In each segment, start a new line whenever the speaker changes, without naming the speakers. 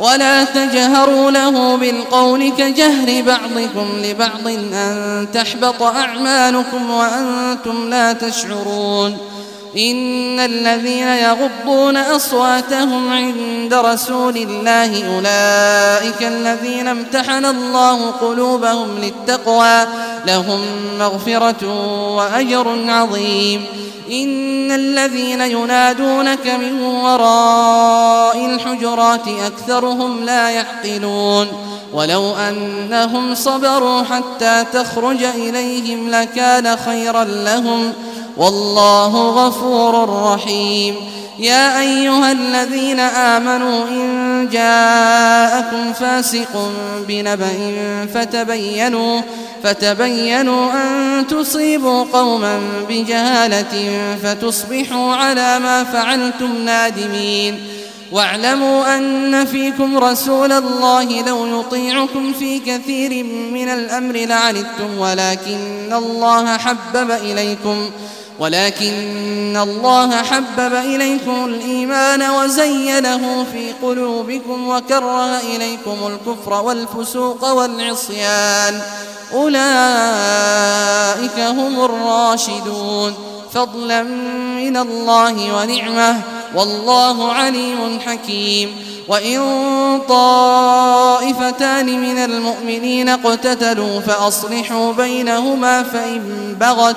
ولا تجهروا له بالقول كجهر بعضكم لبعض أن تحبط أعمالكم وأنتم لا تشعرون إن الذين يغضون أصواتهم عند رسول الله أولئك الذين امتحن الله قلوبهم للتقوى لهم مغفرة وأجر عظيم إن الذين ينادونك من وراء الحجرات أكثرهم لا يعقلون ولو أنهم صبروا حتى تخرج إليهم لكان خيرا لهم والله غفور رحيم يا أيها الذين آمنوا إن جاءكم فاسق بنبأ فتبينوا فتبينوا أن تصيبوا قوما بجهالة فتصبحوا على ما فعلتم نادمين واعلموا أن فيكم رسول الله لو يطيعكم في كثير من الأمر لعنتم ولكن الله حبب إليكم ۖ ولكن الله حبب إليكم الإيمان وزينه في قلوبكم وكره إليكم الكفر والفسوق والعصيان أولئك هم الراشدون فضلا من الله ونعمه والله عليم حكيم وإن طائفتان من المؤمنين اقتتلوا فأصلحوا بينهما فإن بغت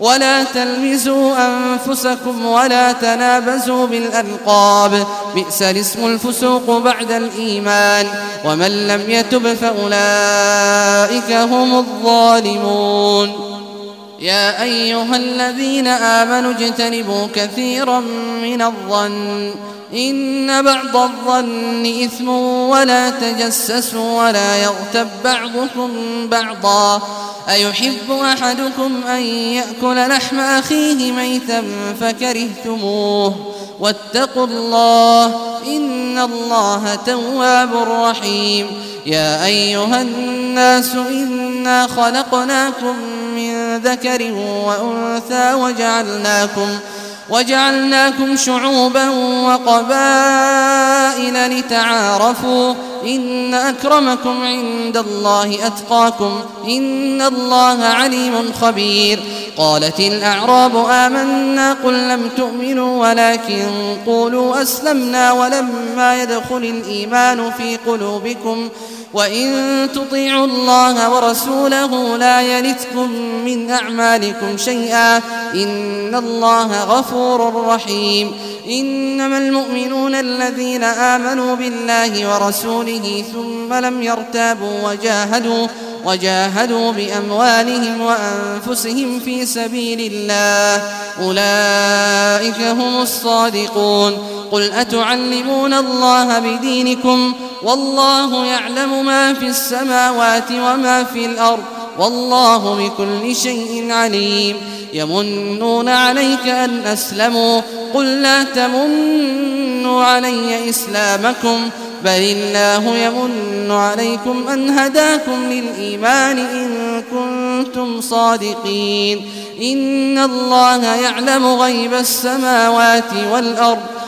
ولا تلمزوا أنفسكم ولا تنابزوا بالألقاب بئس الاسم الفسوق بعد الإيمان ومن لم يتب فأولئك هم الظالمون يا أيها الذين آمنوا اجتنبوا كثيرا من الظن إن بعض الظن إثم ولا تجسسوا ولا يغتب بعضكم بعضا أيحب أحدكم أن يأكل لحم أخيه ميتا فكرهتموه واتقوا الله إن الله تواب رحيم يا أيها الناس إنا خلقناكم من ذكر وأنثى وجعلناكم وجعلناكم شعوبا وقبائل لتعارفوا إن أكرمكم عند الله أتقاكم إن الله عليم خبير قالت الأعراب آمنا قل لم تؤمنوا ولكن قولوا أسلمنا ولما يدخل الإيمان في قلوبكم ۖ وإن تطيعوا الله ورسوله لا يلتكم من أعمالكم شيئا إن الله غفور رحيم إنما المؤمنون الذين آمنوا بالله ورسوله ثم لم يرتابوا وجاهدوا وجاهدوا بأموالهم وأنفسهم في سبيل الله أولئك هم الصادقون قل أتعلمون الله بدينكم ؟ والله يعلم ما في السماوات وما في الأرض والله بكل شيء عليم يمنون عليك أن أسلموا قل لا تمنوا علي إسلامكم بل الله يمن عليكم أن هداكم للإيمان إن كنتم صادقين إن الله يعلم غيب السماوات والأرض